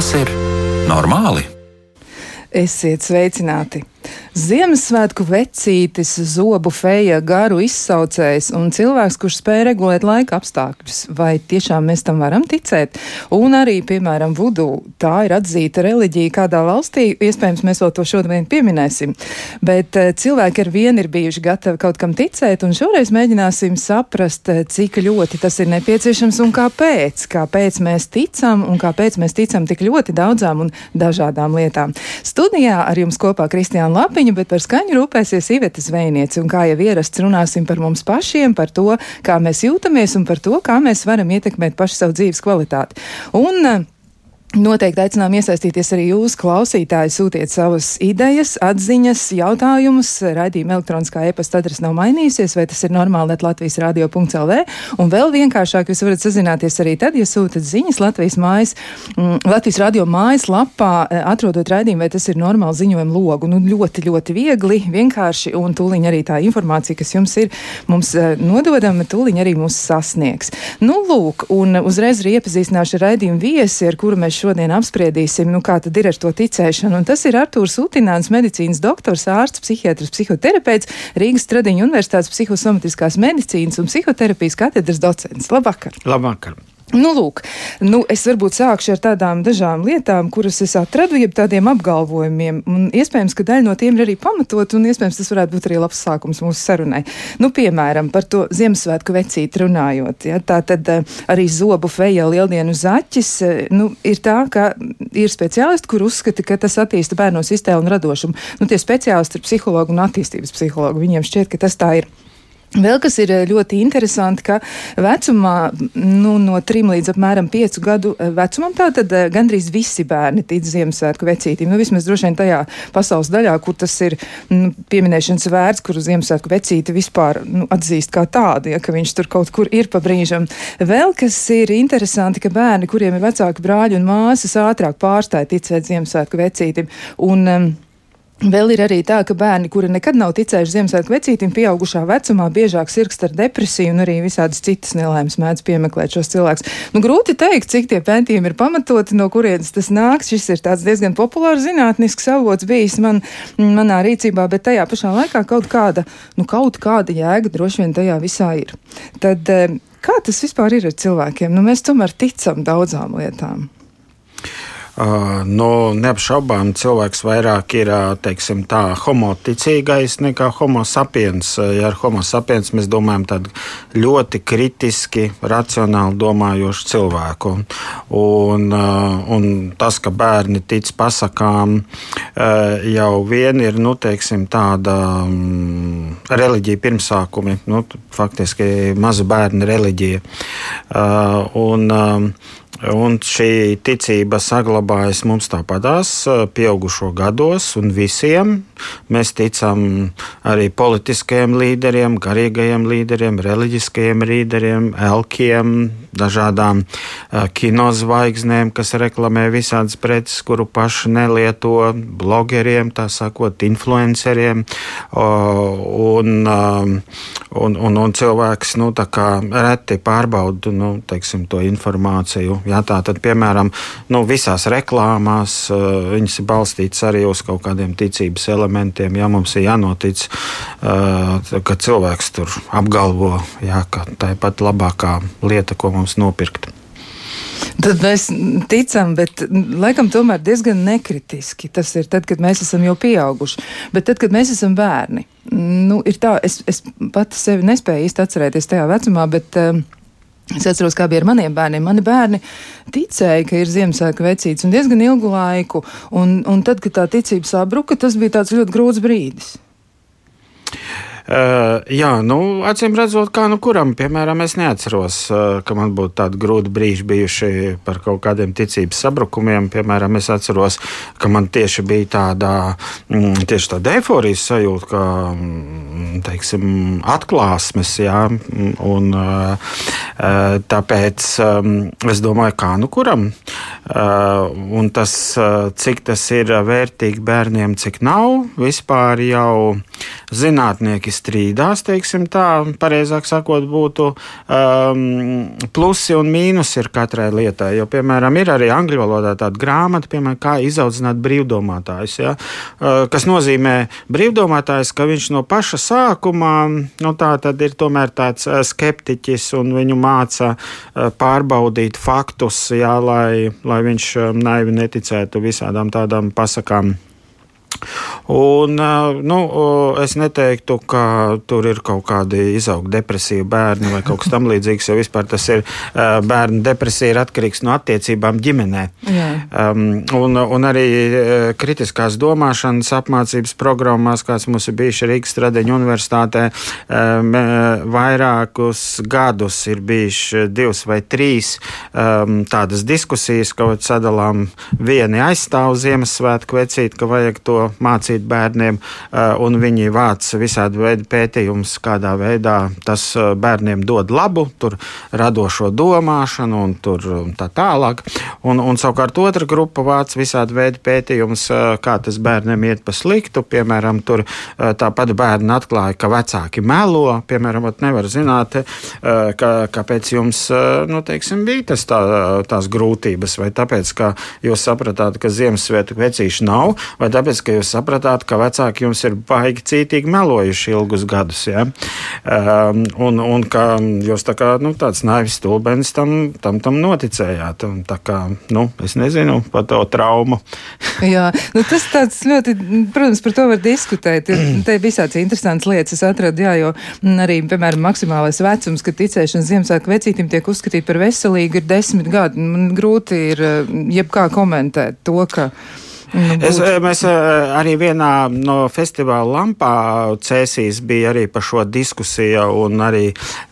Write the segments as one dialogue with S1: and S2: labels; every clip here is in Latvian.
S1: Tas ir normāli?
S2: Esiet sveicināti! Ziemassvētku vecītis, zobu feja, garu izsaucējs un cilvēks, kurš spēj regulēt laika apstākļus. Vai tiešām mēs tam varam ticēt? Un arī, piemēram, vudu, tā ir atzīta reliģija kādā valstī, iespējams, mēs vēl to šodien pieminēsim. Bet uh, cilvēki ar vienu ir bijuši gatavi kaut kam ticēt, un šoreiz mēģināsim saprast, uh, cik ļoti tas ir nepieciešams un kāpēc. Kāpēc mēs ticam un kāpēc mēs ticam tik ļoti daudzām un dažādām lietām. Studijā ar jums kopā Kristiāna Lapiņa lapiņu, bet par skaņu rūpēsies Iveta Zvejniece. Un kā jau ierasts, runāsim par mums pašiem, par to, kā mēs jūtamies un par to, kā mēs varam ietekmēt pašu savu dzīves kvalitāti. Un, Noteikti aicinām iesaistīties arī jūs, klausītāji, sūtiet savas idejas, atziņas, jautājumus. Raidījuma elektroniskā e-pasta adrese nav mainījusies, vai tas ir normāli, Latvijas radio.lv. Un vēl vienkāršāk jūs varat sazināties arī tad, ja sūtat ziņas Latvijas mājas, m, Latvijas radio mājas lapā, e, atrodot raidījumu, vai tas ir normāli ziņojumu logu. Nu, ļoti, ļoti viegli, vienkārši, un tūliņ arī tā informācija, kas jums ir, mums e, nododama, tūliņ arī mūs sasniegs. Nu, lūk, un uzreiz arī iepazīstināšu raidījumu viesi, ar kuru mēs šodien apspriedīsim, nu, kā tad ir ar to ticēšanu. Un tas ir Artūrs Utināns, medicīnas doktors, ārsts, psihiatrs, psihoterapeits, Rīgas Stradiņa Universitātes psihosomatiskās medicīnas un psihoterapijas katedras docents. Labvakar!
S3: Labvakar!
S2: Nu, lūk, nu, es varbūt sākšu ar tādām dažām lietām, kuras es atradu, jeb tādiem apgalvojumiem. Un iespējams, ka daļa no tiem ir arī pamatot, un iespējams tas varētu būt arī labs sākums mūsu sarunai. Nu, piemēram, par to Ziemassvētku vecīti runājot. Ja, tā tad eh, arī zobu feja lieldienu zaķis eh, nu, ir tā, ka ir speciālisti, kur uzskata, ka tas attīsta bērnos iztēlu un radošumu. Nu, tie speciālisti ir psihologi un attīstības psihologi. Viņiem šķiet, ka tas tā ir. Vēl kas ir eh, ļoti interesanti, ka vecumā nu, no 3 līdz apmēram 5 gadu eh, vecumam tātad eh, gandrīz visi bērni tic Ziemassvētku vecītīm. Nu, vismaz droši vien tajā pasaules daļā, kur tas ir nu, pieminēšanas vērts, kur Ziemassvētku vecīti vispār nu, atzīst kā tādu, ja ka viņš tur kaut kur ir pa brīžam. Vēl kas ir interesanti, ka bērni, kuriem ir vecāki brāļi un māsas, ātrāk pārstāja ticēt Ziemassvētku vecītim. Un, um, Vēl ir arī tā, ka bērni, kuri nekad nav ticējuši Ziemassvētku vecītim, pieaugušā vecumā biežāk sirgst ar depresiju un arī visādas citas nelaimes mēdz piemeklēt šos cilvēkus. Nu, grūti teikt, cik tie pētījumi ir pamatoti, no kurienes tas nāks. Šis ir tāds diezgan populārs zinātnisks avots bijis man, manā rīcībā, bet tajā pašā laikā kaut kāda, nu, kaut kāda jēga droši vien tajā visā ir. Tad eh, kā tas vispār ir ar cilvēkiem? Nu, mēs tomēr ticam daudzām lietām.
S3: Nu, neapšaubām cilvēks vairāk ir teiksim, tā, homoticīgais nekā homo sapiens. Ja ar homo sapiens mēs domājam tādu ļoti kritiski, racionāli domājošu cilvēku. Un, un tas, ka bērni tic pasakām, jau vien ir nu, teiksim, tāda um, reliģija pirmsākumi, nu, faktiski maza bērna reliģija. Un, Un šī ticība saglabājas mums tāpatās, pieaugušo gados, un visiem mēs ticam arī politiskajiem līderiem, garīgajiem līderiem, reliģiskajiem līderiem, elkiem, dažādām kinozvaigznēm, kas reklamē visādas preces, kuru paši nelieto, blogeriem, tā sakot, influenceriem. Un, un, un, un cilvēks nu, reti pārbauda nu, teiksim, to informāciju Ja, tā tad, piemēram, nu, visās reklāmās uh, viņas ir balstītas arī uz kaut kādiem ticības elementiem. Ja mums ir jānotic, ka cilvēks tur apgalvo, ja, ka tā ir pat labākā lieta, ko mums nopirkt.
S2: Tad mēs ticam, bet laikam tomēr diezgan nekritiski. Tas ir tad, kad mēs esam jau pieauguši. Bet tad, kad mēs esam bērni, nu, ir tā, es, es pati sevi nespēju īsti atcerēties tajā vecumā, bet. Uh, Es atceros, kā bija ar maniem bērniem. Mani bērni ticēja, ka ir Ziemassvētku vecītis un diezgan ilgu laiku. Un, un tad, kad tā ticība sabruka, tas bija tāds ļoti grūts brīdis.
S3: Uh, jā, nu, acīm redzot, kā nu kuram, piemēram, es neatceros, uh, ka man būtu tādi grūti brīži bijuši par kaut kādiem ticības sabrukumiem. Piemēram, es atceros, ka man tieši bija tāda, mm, tieši tāda eforijas sajūta, ka, mm, teiksim, atklāsmes, jā, un uh, tāpēc um, es domāju, kā nu kuram. Un tas, cik tas ir vērtīgi bērniem, cik nav, vispār jau zinātnieki strīdās, teiksim tā, pareizāk sakot, būtu um, plusi un mīnusi ir katrai lietai. Jo, piemēram, ir arī angļu valodā tāda grāmata, piemēram, kā izaudzināt brīvdomātājus. Ja? Uh, kas nozīmē brīvdomātājs, ka viņš no paša sākuma nu, tā ir tomēr tāds skeptiķis un viņu māca pārbaudīt faktus, ja, lai, lai viņš naivi neticētu visādām tādām pasakām Un, nu, es neteiktu, ka tur ir kaut kādi izaugti depresīvi bērni vai kaut kas tamlīdzīgs, jo vispār tas ir bērnu depresija ir atkarīgs no attiecībām ģimenē. Um, un, un arī kritiskās domāšanas apmācības programmās, kāds mums ir bijuši Rīgas Stradeņu universitātē, um, vairākus gadus ir bijuši divas vai trīs um, tādas diskusijas, ko sadalām vieni aizstāv Ziemassvētku vecīt, ka vajag to mācīt bērniem, eh, un viņi vāc visādi veidi pētījumus, kādā veidā tas eh, bērniem dod labu, tur radošo domāšanu un tur tā tālāk. Un, un savukārt otra grupa vāc visādi veidi pētījumus, eh, kā tas bērniem iet pa sliktu. Piemēram, tur tāpat bērni atklāja, ka vecāki melo. Piemēram, nevar zināt, ka, kāpēc jums nu, teiksim, bija tas tā, tās grūtības, vai tāpēc, ka jūs sapratāt, ka Ziemassvētku vecīši nav, vai tāpēc, ka jūs sapratāt, ka vecāki jums ir baigi cītīgi melojuši ilgus gadus. Ja? Um, un, un ka jūs tā kā nu, tāds naivis stulbenis tam, tam, tam noticējāt. Un, tā kā, nu, es nezinu par to traumu.
S2: Jā, nu, tas tāds ļoti, protams, par to var diskutēt. Te ir visāds interesants lietas. Es atradu, jā, jo arī, piemēram, maksimālais vecums, kad ticēšana Ziemassvētku vecītim tiek uzskatīta par veselīgu, ir desmit gadi. Man grūti ir jebkā komentēt to, ka.
S3: Nu, es, eh, mēs eh, arī vienā no festivāla lampā cēsīs bija arī par šo diskusiju, un arī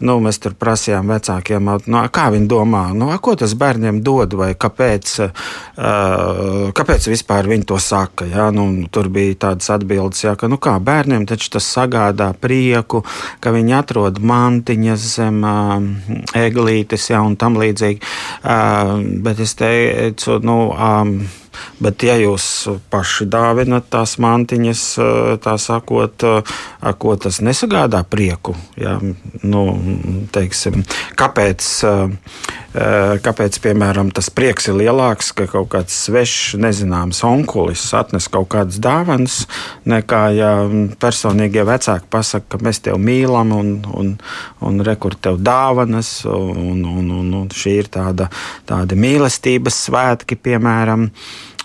S3: nu, mēs tur prasījām vecākiem, nu, kā viņi domā, nu, ko tas bērniem dod, vai kāpēc, uh, kāpēc vispār viņi to saka. Ja? Nu, tur bija tādas atbildes, ja, ka nu, kā, bērniem tas sagādā prieku, ka viņi atrod mantiņas zem eglītes ja, un tam līdzīgi. Bet es teicu, nu, Bet, ja jūs paši dāvinat tās mantiņas, tā sakot, ar ko tas nesagādā prieku, ja, nu, teiksim, kāpēc, kāpēc, piemēram, tas prieks ir lielāks, ka kaut kāds svešs, nezināms onkulis atnes kaut kādas dāvanas, nekā ja personīgie vecāki pasaka, ka mēs tevi mīlam un, un, un rekur tev dāvanas, un, un, un, un šī ir tāda, tāda mīlestības svētki, piemēram.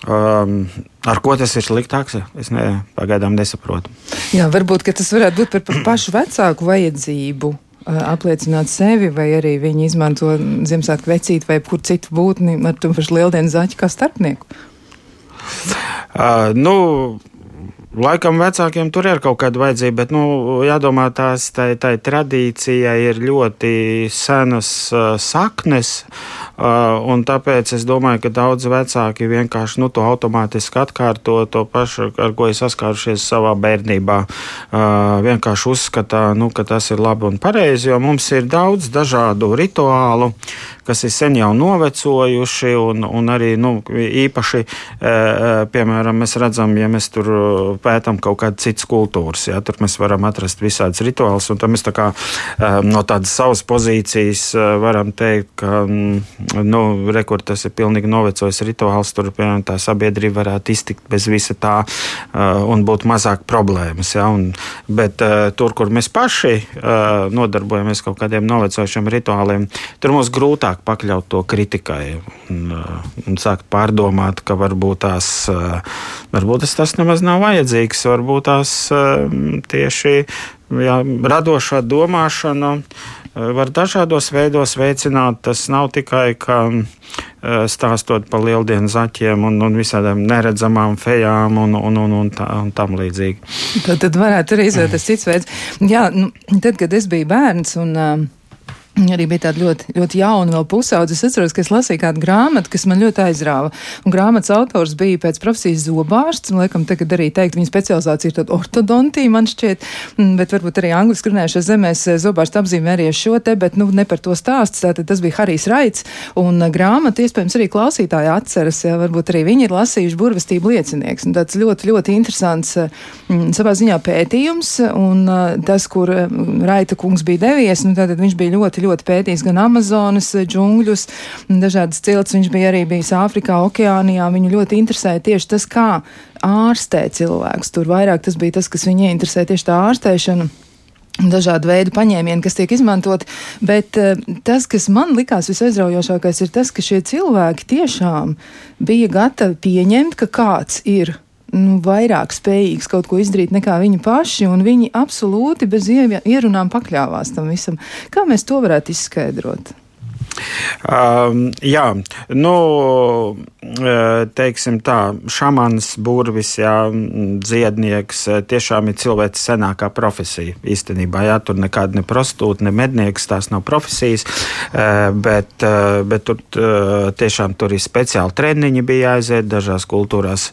S3: Um, ar ko tas ir sliktāks? Es ne, pagaidām nesaprotu.
S2: Jā, varbūt tas varētu būt par, par pašu vecāku vajadzību. Apliecināt sevi, vai arī viņi izmanto Ziemassvētku vecīti vai kur citu būtni ar to pašu lieldienu zaķi kā starpnieku.
S3: Uh, nu, Laikam vecākiem tur ir kaut kāda vajadzība, bet, nu, jādomā, tās tai, tai tradīcijai ir ļoti senas uh, saknes, uh, un tāpēc es domāju, ka daudz vecāki vienkārši nu, to automātiski atkārto to pašu, ar ko ir saskārušies savā bērnībā. Uh, vienkārši uzskatā, nu, ka tas ir labi un pareizi, jo mums ir daudz dažādu rituālu, kas ir sen jau novecojuši, un, un arī nu, īpaši, piemēram, mēs redzam, ja mēs tur pētām kaut kādas citas kultūras. Ja? Tur mēs varam atrast visādas rituālus, un tam mēs tā kā, no tādas savas pozīcijas varam teikt, ka mm, nu, rekur, tas ir pilnīgi novecojis rituāls. Tur piemēram, tā sabiedrība varētu iztikt bez visa tā un būt mazāk problēmas. Ja? Un, bet tur, kur mēs paši nodarbojamies kaut kādiem novecojušiem rituāliem, tur mums grūtāk pakļaut to kritikai un, un sākt pārdomāt, ka varbūt tās, varbūt tas nemaz nav vajadzīgs. Varbūt tās ehm, tieši jā, radošā domāšana eh, var dažādos veidos veicināt. Tas nav tikai eh, stāstot par lieldienu zaķiem un, un visādām neredzamām fejām un, un, un, un, tā, un tam līdzīgi.
S2: Tad, tad varētu arī izvēlēties cits veids. Jā, nu, tad, kad es biju bērns un uh, Arī bija tāda ļoti, ļoti jauna vēl pusaudze. Es atceros, ka es lasīju kādu grāmatu, kas man ļoti aizrāva. Un grāmatas autors bija pēc profesijas zobārsts, un, laikam, tagad arī teikt, viņa specializācija ir tāda ortodontija, man šķiet, mm, bet varbūt arī angliski runājušās zemēs eh, zobārsts apzīmē arī šo te, bet, nu, ne par to stāsts. Tātad tas bija Harijs Raits, un eh, grāmatu iespējams arī klausītāji atceras, ja varbūt arī viņi ir lasījuši burvestību liecinieks. Un tāds ļoti, ļoti interesants eh, m, savā ziņā pētījums, un tas, kur Raita kungs bija devies, nu, tātad viņš bija ļoti ļoti pētījis gan Amazonas eh, džungļus, dažādas cilts. Viņš bija arī bijis Āfrikā, Okeānijā. Viņu ļoti interesēja tieši tas, kā ārstēt cilvēkus. Tur vairāk tas bija tas, kas viņu interesē tieši tā ārstēšana dažādu veidu paņēmieni, kas tiek izmantoti, bet uh, tas, kas man likās visaizraujošākais, ir tas, ka šie cilvēki tiešām bija gatavi pieņemt, ka kāds ir nu, vairāk spējīgs kaut ko izdarīt nekā viņi paši, un viņi absolūti bez ierunām pakļāvās tam visam. Kā mēs to varētu izskaidrot?
S3: Jā, nu, e, teiksim tā, šamans, burvis, jā, dziednieks e, tiešām ir cilvēks senākā profesija. Īstenībā, jā, tur nekāda ne prostitūta, ne mednieks, tās nav profesijas, bet, bet tur tiešām tur ir speciāli treniņi bija jāaiziet, dažās kultūrās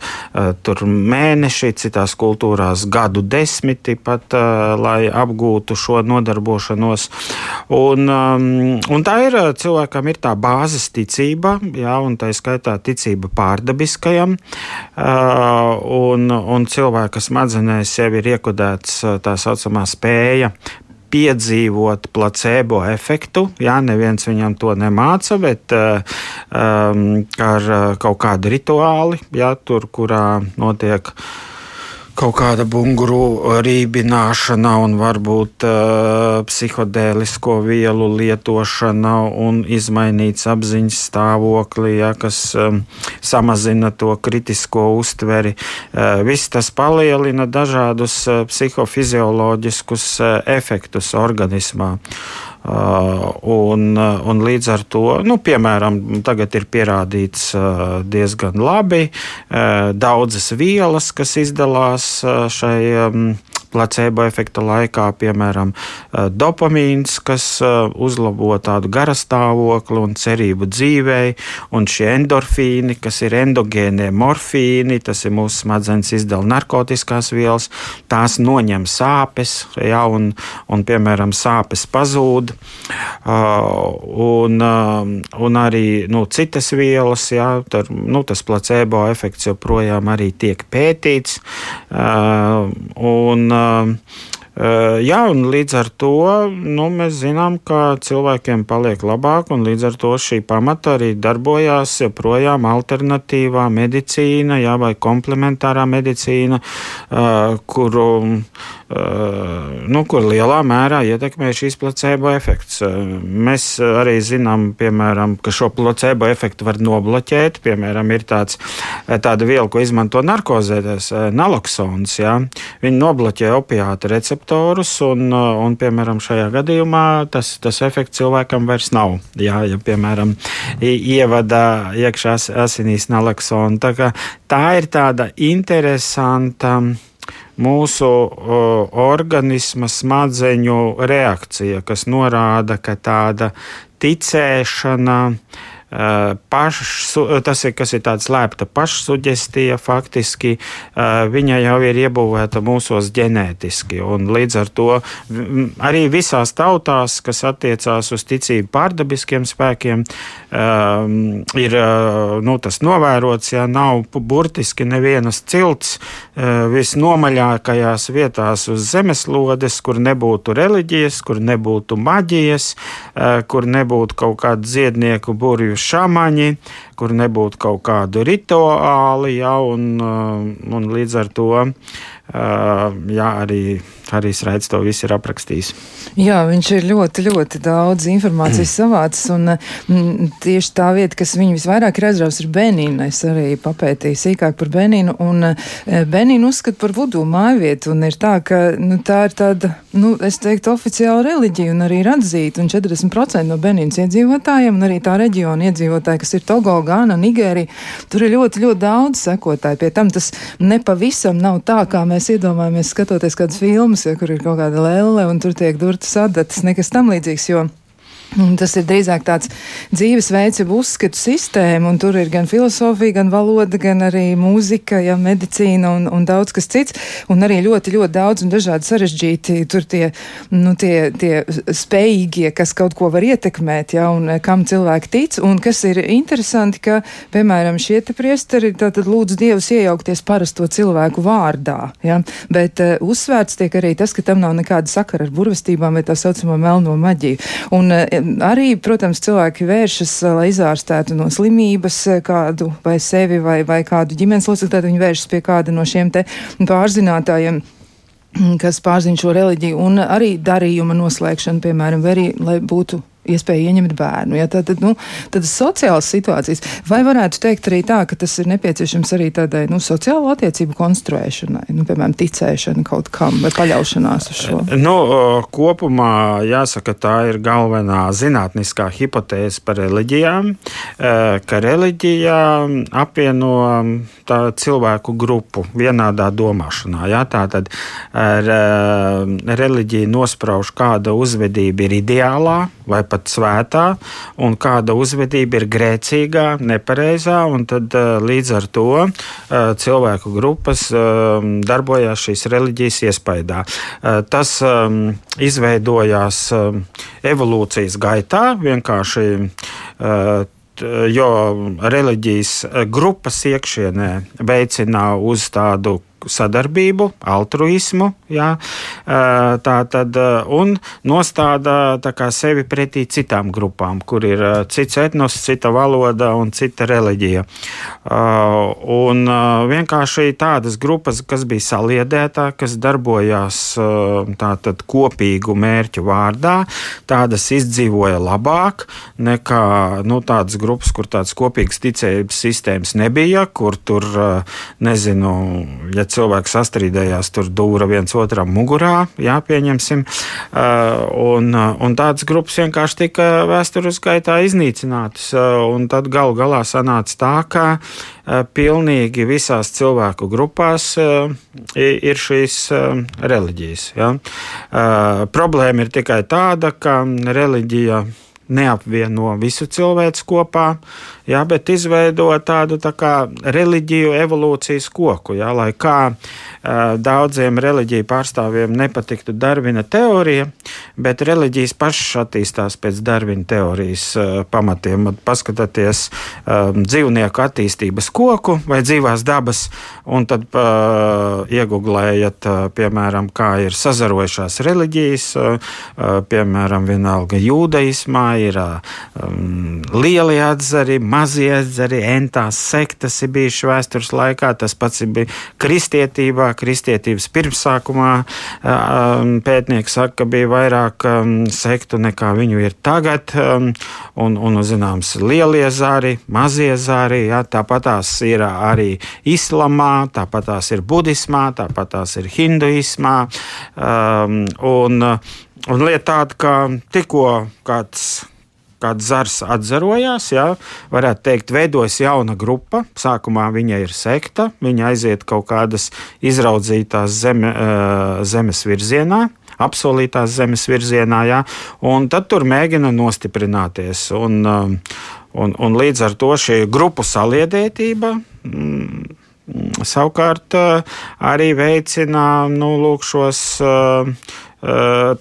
S3: tur mēneši, citās kultūrās gadu desmiti pat, lai apgūtu šo nodarbošanos. Un, un tā ir cilvēks cilvēkam ir tā bāzes ticība, jā, un tā skaitā ticība pārdabiskajam, un, un cilvēka smadzenēs jau ir iekodēts tā saucamā spēja piedzīvot placebo efektu. Jā, neviens viņam to nemāca, bet um, ar kaut kādu rituāli, jā, tur, kurā notiek uh, kaut kāda bunguru rībināšana un varbūt uh, psihodēlisko vielu lietošana un izmainīts apziņas stāvokli, ja, kas um, samazina to kritisko uztveri. Uh, viss tas palielina dažādus uh, psihofizioloģiskus uh, efektus organismā. Uh, un, uh, un līdz ar to, nu, piemēram, tagad ir pierādīts uh, diezgan labi daudzas vielas, kas izdalās šai um, placebo efekta laikā, piemēram, eh, dopamīns, kas eh, uzlabo tādu garastāvokli un cerību dzīvei, un šie endorfīni, kas ir endogēnie morfīni, tas ir mūsu smadzenes izdala narkotiskās vielas, tās noņem sāpes, ja, un, un, piemēram, sāpes pazūd, un, un arī nu, citas vielas, ja, tur, nu, tas placebo efekts joprojām arī tiek pētīts, un jā, un līdz ar to nu, mēs zinām, ka cilvēkiem paliek labāk, un līdz ar to šī pamata arī darbojās joprojām alternatīvā medicīna, jā, vai komplementārā medicīna, kuru nu, kur lielā mērā ietekmē šīs placebo efekts. Mēs arī zinām, piemēram, ka šo placebo efektu var nobloķēt. Piemēram, ir tāds, tāda viela, ko izmanto narkozēs, naloksons. Ja? Viņi nobloķē opiāta receptorus, un, un, piemēram, šajā gadījumā tas, tas efekts cilvēkam vairs nav. Ja, ja piemēram, ievada iekšā asinīs naloksonu. Tā, tā ir tāda interesanta mūsu organisma smadzeņu reakcija, kas norāda, ka tāda ticēšana, Eh, paš, tas ir, ir tāds lēpta pašsugestija, faktiski eh, viņa jau ir iebūvēta mūsos ģenētiski. Līdz ar to arī visās tautās, kas attiecās uz ticību pārdabiskiem spēkiem, ir nu, tas novērots, ja nav burtiski nevienas cilts visnomaļākajās vietās uz zemeslodes, kur nebūtu reliģijas, kur nebūtu maģijas, kur nebūtu kaut kādu dziednieku burvju šāmaņi, kur nebūtu kaut kādu rituāli, ja, un, un līdz ar to jā, arī Harijs Raits to visu ir aprakstījis.
S2: Jā, viņš ir ļoti, ļoti daudz informācijas savācis, un m, tieši tā vieta, kas viņu visvairāk ir aizrausis, ir Benīna. Es arī papētīju sīkāk par Benīnu, un Benīnu uzskata par vudu mājvietu, un ir tā, ka nu, tā ir tāda, nu, es teiktu, oficiāla reliģija, un arī ir atzīta, un 40% no Benīnas iedzīvotājiem, un arī tā reģiona iedzīvotāji, kas ir Togo, Gana, Nigērija, tur ir ļoti, ļoti daudz sekotāji. Pie tam tas nepavisam nav tā, kā mēs iedomājamies skatoties kādas filmas, ja, kur ir kaut kāda lelle un tur tiek durtas adatas, nekas tam līdzīgs, jo Tas ir drīzāk tāds dzīvesveids, jeb uzskatu sistēma, un tur ir gan filozofija, gan valoda, gan arī mūzika, ja, medicīna un, un daudz kas cits, un arī ļoti, ļoti daudz un dažādi sarežģīti tur tie, nu, tie, tie spējīgie, kas kaut ko var ietekmēt, ja, un kam cilvēki tic, un kas ir interesanti, ka, piemēram, šie te priesteri, tātad lūdzu Dievus iejaukties parasto cilvēku vārdā, ja, bet uh, uzsvērts tiek arī tas, ka tam nav nekāda sakara ar burvestībām vai tā saucamo melno maģiju. Un, uh, arī, protams, cilvēki vēršas, eh, lai izārstētu no slimības eh, kādu vai sevi vai, vai kādu ģimenes locekli, tad viņi vēršas pie kāda no šiem te pārzinātājiem kas pārzina šo reliģiju, un arī darījuma noslēgšana, piemēram, arī, lai būtu iespēja ieņemt bērnu. Ja, tad, tad, nu, tad sociālas situācijas. Vai varētu teikt arī tā, ka tas ir nepieciešams arī tādai nu, sociālo attiecību konstruēšanai, nu, piemēram, ticēšana kaut kam vai paļaušanās uz šo?
S3: Nu, kopumā jāsaka, tā ir galvenā zinātniskā hipotēze par reliģijām, e, ka reliģija apvieno cilvēku grupu vienādā domāšanā. Ja? Tātad reliģija nosprauž, kāda uzvedība ir ideālā vai pat svētā, un kāda uzvedība ir grēcīgā, nepareizā, un tad eh, līdz ar to eh, cilvēku grupas eh, darbojās šīs reliģijas iespaidā. Tas izveidojās evolūcijas gaitā vienkārši jo reliģijas grupas iekšienē veicina uz tādu sadarbību, altruismu, jā, tā tad, un nostāda sevi pretī citām grupām, kur ir cits etnos, cita valoda un cita reliģija. Un vienkārši tādas grupas, kas bija saliedētā, kas darbojās tātad kopīgu mērķu vārdā, tādas izdzīvoja labāk nekā nu, tādas grupas, kur tādas kopīgas ticības sistēmas nebija, kur tur, nezinu, ja cilvēki sastrīdējās, tur dūra viens otram mugurā, jā, pieņemsim. Uh, un, uh, un tādas grupas vienkārši tika vēstures gaitā iznīcinātas. Uh, un tad galu galā sanāca tā, ka pilnīgi visās cilvēku grupās ir šīs reliģijas. Ja? Problēma ir tikai tāda, ka reliģija neapvieno visu cilvēku kopā, jā, bet izveido tādu tā kā reliģiju evolūcijas koku. Jā, lai kā daudziem reliģiju pārstāvjiem nepatiktu Darvina teorija, bet reliģijas pašas attīstās pēc Darvina teorijas pamatiem. Paskatieties dzīvnieku attīstības koku vai dzīvās dabas, un tad iegūlējat, piemēram, kā ir sazarojušās reliģijas, piemēram, vienalga jūdaismā ir um, lielie atzari, mazie atzari, entās sektas ir bijušas vēstures laikā. Tas pats ir kristietībā, kristietības pirmsākumā. Um, pētnieki saka, ka bija vairāk sektu nekā viņu ir tagad. Un, un, zināms, lielie zari, mazie zari, jā, tāpat tās ir arī islamā, tāpat tās ir budismā, tāpat tās ir hinduismā. Um, un, Un lieta tāda, ka tikko kāds kāds zars atzarojās, jā, varētu teikt, veidojas jauna grupa. Sākumā viņa ir sekta, viņa aiziet kaut kādas izraudzītās zeme, zemes virzienā. Apsolītās zemes virzienā, jā, un tad tur mēģina nostiprināties. Un, un, un līdz ar to šī grupu saliedētība mm, savukārt arī veicina nu, lūk, šos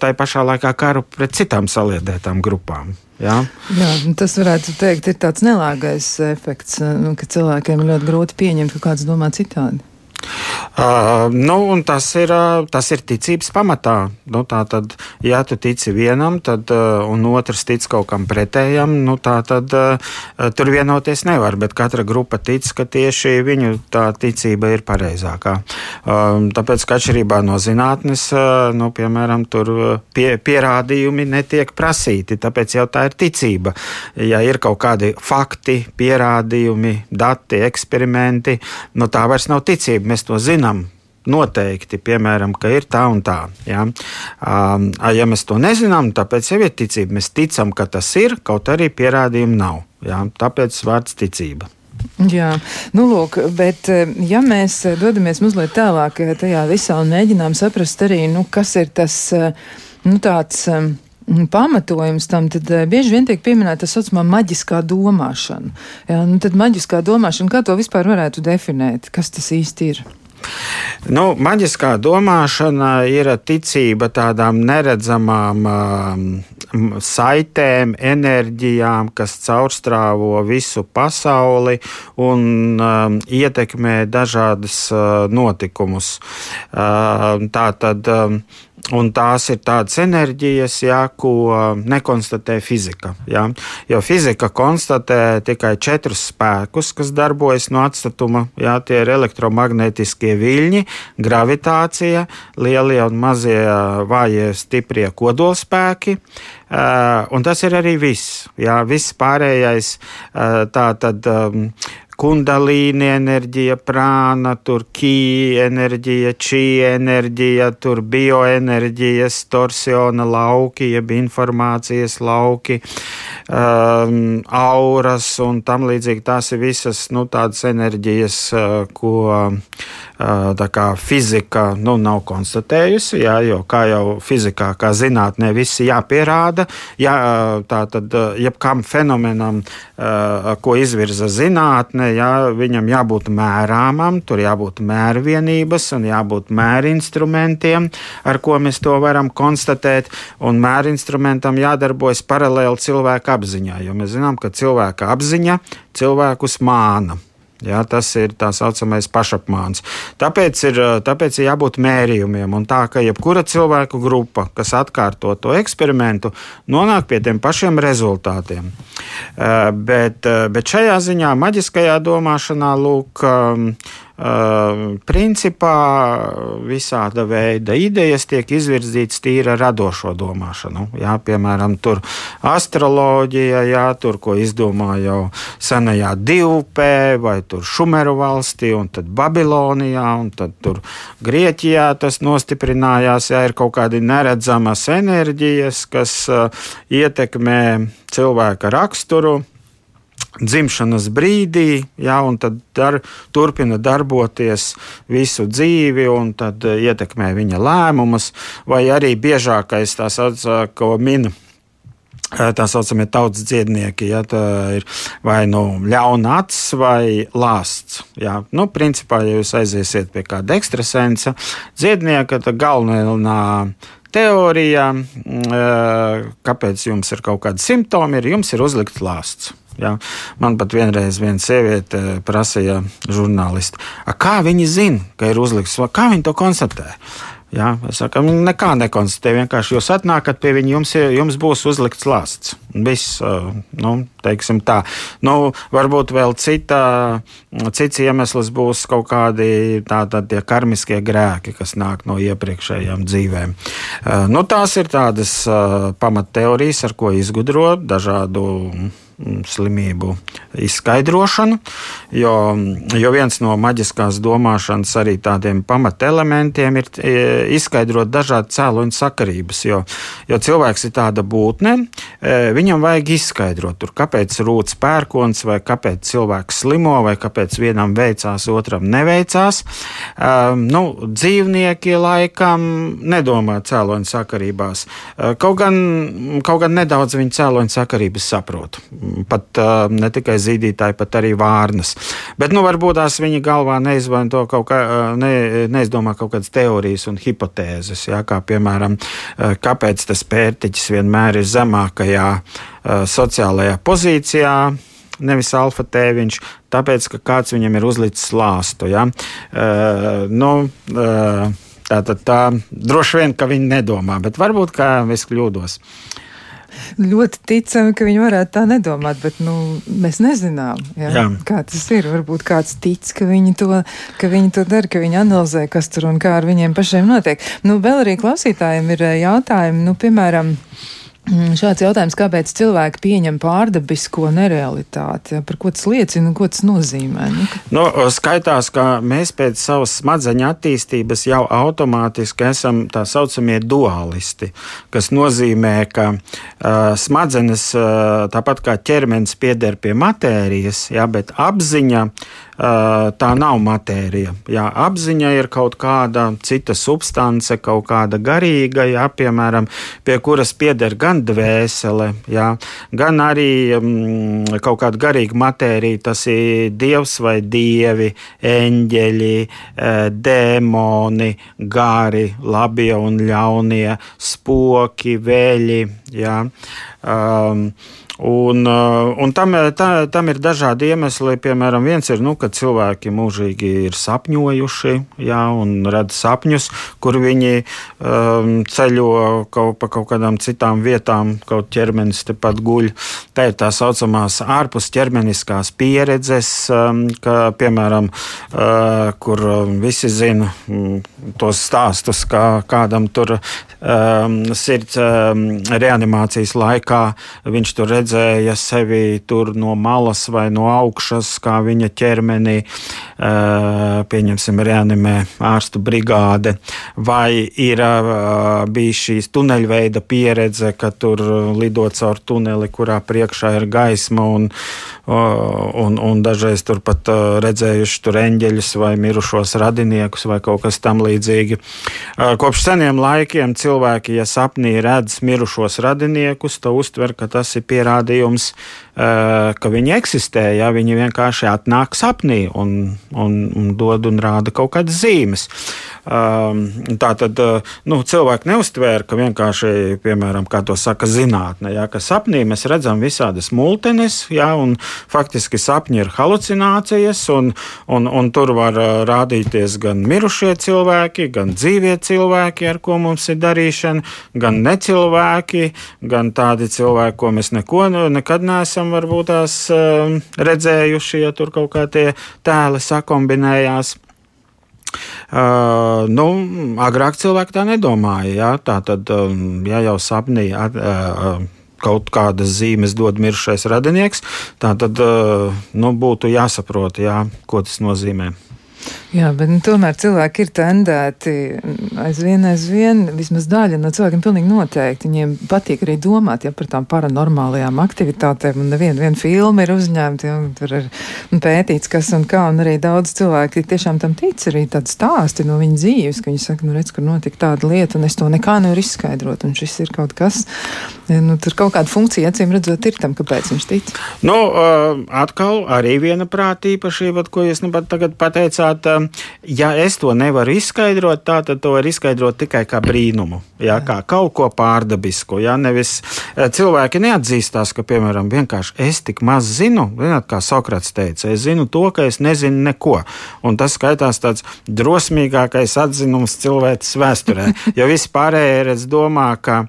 S3: tā pašā laikā karu pret citām saliedētām grupām. Jā.
S2: Jā, tas varētu teikt, ir tāds nelāgais efekts, nu, ka cilvēkiem ļoti grūti pieņemt, ka kāds domā citādi.
S3: Uh, nu, tas, ir, tas ir ticības pamatā. Nu, tad, ja tu tici vienam, tad, uh, un otrs tic kaut kam pretējam, nu, tad uh, tur vienoties nevar. Bet katra grupa tic, ka tieši viņu ticība ir pareizākā. Uh, tāpēc, ka atšķirībā no zinātnes, uh, nu, piemēram, tur pie, pierādījumi netiek prasīti. Tāpēc jau tā ir ticība. Ja ir kaut kādi fakti, pierādījumi, dati, eksperimenti, nu, tā vairs nav ticība mēs to zinām. Noteikti, piemēram, ka ir tā un tā. Ja, um, ja mēs to nezinām, tāpēc jau ir ticība. Mēs ticam, ka tas ir, kaut arī pierādījumu nav. Ja, tāpēc vārds ticība.
S2: Jā, nu lūk, bet ja mēs dodamies mazliet tālāk tajā visā un mēģinām saprast arī, nu, kas ir tas, nu, tāds pamatojums tam, tad bieži vien tiek pieminēta tā saucamā maģiskā domāšana. Jā, nu tad maģiskā domāšana, kā to vispār varētu definēt? Kas tas īsti ir?
S3: Nu, maģiskā domāšana ir ticība tādām neredzamām um, saitēm, enerģijām, kas caurstrāvo visu pasauli un um, ietekmē dažādas uh, notikumus. Uh, tā tad. Um, Un tās ir tādas enerģijas, jā, ko nekonstatē fizika. Jā. Jo fizika konstatē tikai četrus spēkus, kas darbojas no atstatuma. Jā, tie ir elektromagnetiskie viļņi, gravitācija, lielie un mazie vājie stiprie kodolspēki. Un tas ir arī viss. Jā, viss pārējais tā tad kundalīni enerģija, prāna, tur kī enerģija, čī enerģija, tur bioenerģijas, torsiona lauki, jeb informācijas lauki, um, auras un tam līdzīgi. Tās ir visas nu, tādas enerģijas, uh, ko uh, kā, fizika nu, nav konstatējusi, jā, jo kā jau fizikā, kā zinātnē, viss jāpierāda. Jā, tā tad jebkam fenomenam, uh, ko izvirza zinātne, jā, viņam jābūt mērāmam, tur jābūt mērvienības un jābūt mērinstrumentiem, ar ko mēs to varam konstatēt. Un mērinstrumentam jādarbojas paralēli cilvēka apziņā, jo mēs zinām, ka cilvēka apziņa cilvēkus māna. Ja, tas ir tā saucamais pašapmāns. Tāpēc ir, tāpēc ir jābūt mērījumiem. Un tā, ka jebkura cilvēku grupa, kas atkārto to eksperimentu, nonāk pie tiem pašiem rezultātiem. Bet, bet šajā ziņā, maģiskajā domāšanā, lūk, principā visāda veida idejas tiek izvirzītas tīra radošo domāšanu. Jā, piemēram, tur astroloģija, jā, tur, ko izdomāja jau senajā divpē, vai tur Šumeru valstī, un tad Babilonijā, un tad tur Grieķijā tas nostiprinājās, jā, ir kaut kādi neredzamas enerģijas, kas uh, ietekmē cilvēka raksturu dzimšanas brīdī, ja, un tad dar, turpina darboties visu dzīvi, un tad eh, ietekmē viņa lēmumus, vai arī biežākais tā saucamā, ko min. Eh, tā saucamie tautas dziednieki, ja tā ir vai nu ļauna acis vai lāsts. Ja. Nu, principā, ja jūs aiziesiet pie kāda ekstrasensa dziednieka, tad galvenā teorija, mm, eh, kāpēc jums ir kaut kādi simptomi, ir jums ir uzlikts lāsts. Ja? Man pat vienreiz viena sieviete prasīja žurnālisti, kā viņi zina, ka ir uzlikts, kā viņi to konstatē. Jā, es saku, nekā nekonstatē. Vienkārši jūs atnākat pie viņa, jums, ir, jums būs uzlikts lāsts. Viss, nu, teiksim tā. Nu, varbūt vēl cita, cits iemesls būs kaut kādi tādi karmiskie grēki, kas nāk no iepriekšējām dzīvēm. Nu, tās ir tādas pamatteorijas, ar ko izgudro dažādu slimību izskaidrošanu, jo, jo viens no maģiskās domāšanas arī tādiem pamatelementiem ir e, izskaidrot dažādu cēloņu sakarības, jo, jo cilvēks ir tāda būtne, e, viņam vajag izskaidrot, tur, kāpēc rūts pērkons, vai kāpēc cilvēks slimo, vai kāpēc vienam veicās, otram neveicās. Um, nu, dzīvnieki laikam nedomā cēloņu sakarībās, kaut gan, kaut gan nedaudz viņu cēloņu sakarības saprot pat ne tikai zīdītāji, bet arī vārnas. Bet nu, varbūt tās viņa galvā neizmanto kaut kā, ne, neizdomā kaut kādas teorijas un hipotēzes, jā, kā piemēram, kāpēc tas pērtiķis vienmēr ir zemākajā sociālajā pozīcijā nevis alfa tēviņš, tāpēc, ka kāds viņam ir uzlicis lāstu. Ja? Uh, nu, uh, tā tad tā droši vien, ka viņi nedomā, bet varbūt kā es kļūdos. Uh,
S2: ļoti ticami, ka viņi varētu tā nedomāt, bet nu, mēs nezinām, jā, jā. kā tas ir. Varbūt kāds tic, ka viņi, to, ka viņi to dara, ka viņi analizē, kas tur un kā ar viņiem pašiem notiek. Nu, vēl arī klausītājiem ir jautājumi, nu, piemēram, šāds jautājums, kāpēc cilvēki pieņem pārdabisko nerealitāti? Par ko tas liecina un ko tas nozīmē? Nu, ka...
S3: nu, skaitās, ka mēs pēc savas smadzeņu attīstības jau automātiski esam tā saucamie dualisti, kas nozīmē, ka uh, smadzenes, uh, tāpat kā ķermenis, pieder pie matērijas, jā, bet apziņa uh, tā nav matērija. Jā, apziņa ir kaut kāda cita substance, kaut kāda garīga, jā, piemēram, pie kuras pieder gan dvēsele, jā, gan arī mm, kaut kāda garīga matērija. Tas ir dievs vai dievi, eņģeļi, dēmoni, gari, labie un ļaunie, spoki, veļi. Jā. Um, Un, uh, un tam, tā, tam ir dažādi iemesli. Piemēram, viens ir, nu, ka cilvēki mūžīgi ir sapņojuši jā, un redz sapņus, kur viņi um, ceļo kaut pa kaut kādām citām vietām, kaut ķermenis tepat guļ. Tā ir tā saucamās ārpus ķermeniskās pieredzes, um, ka, piemēram, uh, kur um, visi zina um, tos stāstus, kā kādam tur um, sirds reanimācijas laikā viņš tur redz redzēja sevi tur no malas vai no augšas, kā viņa ķermenī, pieņemsim, reanimē ārstu brigāde, vai ir bijis šīs tuneļveida pieredze, ka tur lido caur tuneli, kurā priekšā ir gaisma un, un, un dažreiz turpat redzējuši tur eņģeļus vai mirušos radiniekus vai kaut kas tam līdzīgi. Kopš seniem laikiem cilvēki, ja sapnī redz mirušos radiniekus, to uztver, ka tas ir pierādījums ka viņi eksistē. Ja viņi vienkārši atnāk sapnī un, un, un dod un rāda kaut kādas zīmes. Ehm, tā tad eh, nu, cilvēki neuztvēra, ka vienkārši, piemēram, kā to saka zinātnē, ja, ka sapnī mēs redzam visādas multenes, ja, un faktiski sapņi ir halucinācijas, un, un, un tur var eh, rādīties gan mirušie cilvēki, gan dzīvie cilvēki, ar ko mums ir darīšana, gan necilvēki, gan tādi cilvēki, ko mēs neko nekad neesam varbūt tās uh, redzējuši, ja tur kaut kā tie tēli sakombinējās. Uh, nu, agrāk cilvēki tā nedomāja. Ja? Tā tad, um, ja jau sapnī at, uh, kaut kādas zīmes dod mirušais radinieks, tā tad uh, nu, būtu jāsaprot, jā, ko tas nozīmē.
S2: Jā, bet nu, tomēr cilvēki ir tendēti aizvien, aizvien, vismaz daļa no cilvēkiem pilnīgi noteikti. Viņiem patīk arī domāt ja, par tām paranormālajām aktivitātēm, un neviena vien filma ir uzņemta, ja, tur ir pētīts, kas un kā, un arī daudz cilvēki tiešām tam tic, arī tādi stāsti no viņa dzīves, ka viņi saka, nu redz, kur notika tāda lieta, un es to nekā nevaru izskaidrot, un šis ir kaut kas, nu tur kaut kāda funkcija, acīm redzot, ir tam, kāpēc viņš tic.
S3: Nu, uh, atkal arī viena prāta īpašība, ko jūs nu pat tagad pateicāt, uh, ja es to nevaru izskaidrot, tā, tad to var izskaidrot tikai kā brīnumu, jā, kā kaut ko pārdabisku. Jā, nevis eh, cilvēki neatzīstās, ka, piemēram, vienkārši es tik maz zinu, vienot, kā Sokrats teica, es zinu to, ka es nezinu neko. Un tas skaitās tāds drosmīgākais atzinums cilvēces vēsturē, jo visi pārējie redz domā, ka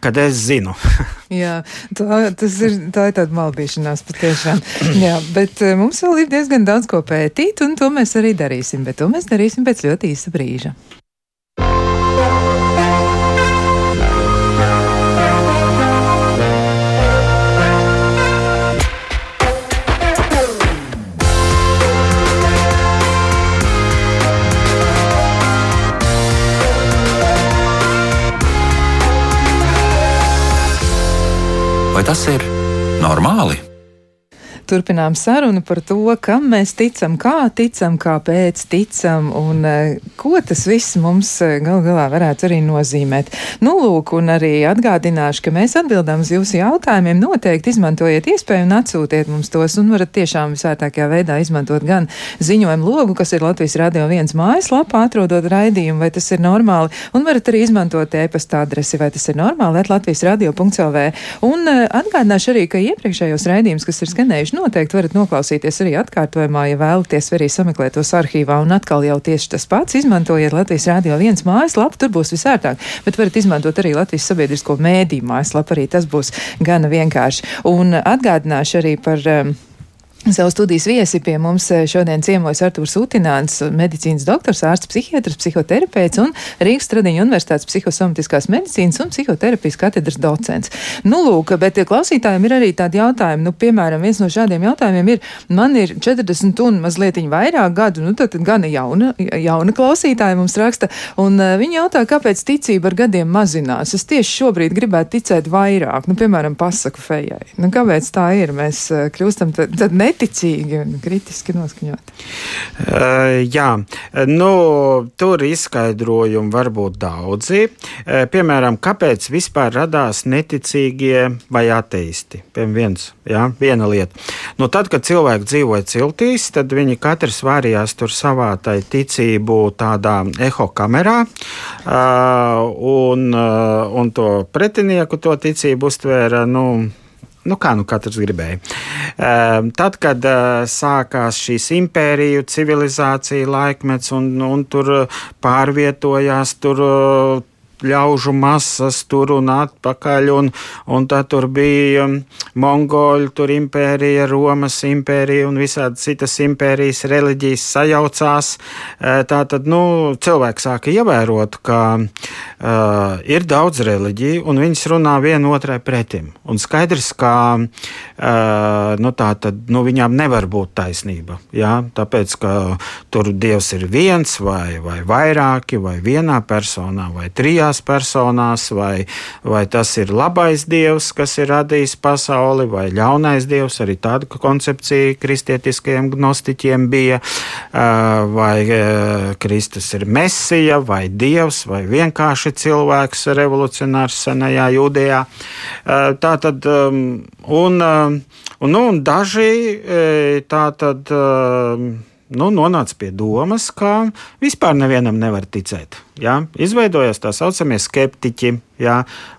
S3: kad es zinu.
S2: Jā, tā, ir, tā ir tāda malbīšanās patiešām. Jā, bet eh, mums vēl ir diezgan daudz ko pētīt, un to mēs arī darīsim, bet to mēs darīsim pēc ļoti īsa brīža.
S1: Vai tas ir normāli?
S2: Turpinām sarunu par to, kam mēs ticam, kā ticam, kāpēc ticam un uh, ko tas viss mums uh, gal galā varētu arī nozīmēt. Nu, lūk, un arī atgādināšu, ka mēs atbildām uz jūsu jautājumiem. Noteikti izmantojiet iespēju un atsūtiet mums tos, un varat tiešām visvērtākajā veidā izmantot gan ziņojumu logu, kas ir Latvijas Radio 1 mājaslapā, atrodot raidījumu, vai tas ir normāli, un varat arī izmantot e-pasta adresi, vai tas ir normāli, at Latvijas radio.lv. Un uh, atgādināšu arī, ka iepriekšējos raidījumus, kas ir skanējuši, noteikti varat noklausīties arī atkārtojumā, ja vēlaties arī sameklēt tos arhīvā. Un atkal jau tieši tas pats. Izmantojiet Latvijas Rādio viens mājaslapu, tur būs visērtāk. Bet varat izmantot arī Latvijas sabiedrisko mēdīju mājaslapu, arī tas būs gana vienkārši. Un atgādināšu arī par. Um, Savu studijas viesi pie mums eh, šodien ciemojas Artūrs Utināns, medicīnas doktors, ārsts, psihiatrs, psihoterapeits un Rīgas Tradiņu universitātes psihosomatiskās medicīnas un psihoterapijas katedras docents. Nu, lūk, bet klausītājiem ir arī tādi jautājumi, nu, piemēram, viens no šādiem jautājumiem ir, man ir 40 un mazliet vairāk gadu, nu, tad, gana jauna, jauna klausītāja mums raksta, un uh, viņi jautā, kāpēc ticība ar gadiem mazinās. Es tieši šobrīd gribētu ticēt vairāk, nu, piemēram, pasaku fejai. Nu, kāpēc tā ir? Mēs uh, kļūstam tad, tad ne neticīgi un kritiski noskaņoti?
S3: Uh, jā, nu, tur izskaidrojumi var būt daudzi. Uh, piemēram, kāpēc vispār radās neticīgie vai ateisti? Piemēram, viens, jā, viena lieta. Nu, tad, kad cilvēki dzīvoja ciltīs, tad viņi katrs vārījās tur savā tai ticību tādā eho kamerā, uh, un, uh, un to pretinieku to ticību uztvēra, nu, Nu, kā nu katrs gribēja. Uh, tad, kad uh, sākās šīs impēriju, civilizācija laikmets un, un tur pārvietojās, tur uh, ļaužu masas tur un atpakaļ, un, un tad tur bija um, Mongoļu, tur impērija, Romas impērija un visādi citas impērijas reliģijas sajaucās. Tā tad, nu, cilvēki sāka ievērot, ka uh, ir daudz reliģiju, un viņas runā viena otrai pretim. Un skaidrs, ka uh, nu, tā tad, nu, viņām nevar būt taisnība, jā? tāpēc, ka tur Dievs ir viens vai, vai vairāki, vai vienā personā, vai trijās trijās personās, vai, vai tas ir labais dievs, kas ir radījis pasauli, vai ļaunais dievs. Arī tāda koncepcija kristietiskajiem gnostiķiem bija, vai Kristus ir mesija, vai dievs, vai vienkārši cilvēks revolucionārs senajā jūdejā. Tā tad, un, un, nu, un daži tā tad nu, nonāca pie domas, ka vispār nevienam nevar ticēt. Ja? Izveidojās tā saucamie skeptiķi ja?